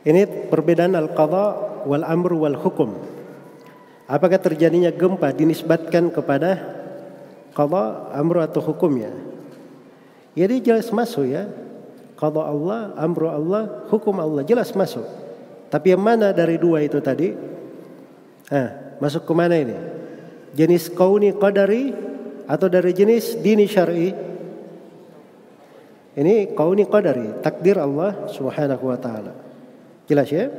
Ini perbedaan al-qadha wal amr wal hukum. Apakah terjadinya gempa dinisbatkan kepada qadha, amr atau hukumnya? Jadi jelas masuk ya. Qadha Allah, amru Allah, hukum Allah jelas masuk. Tapi yang mana dari dua itu tadi? Ah, masuk ke mana ini? Jenis kauni qadari atau dari jenis dini syar'i? Ini kauni qadari, takdir Allah Subhanahu wa taala. Jelas ya?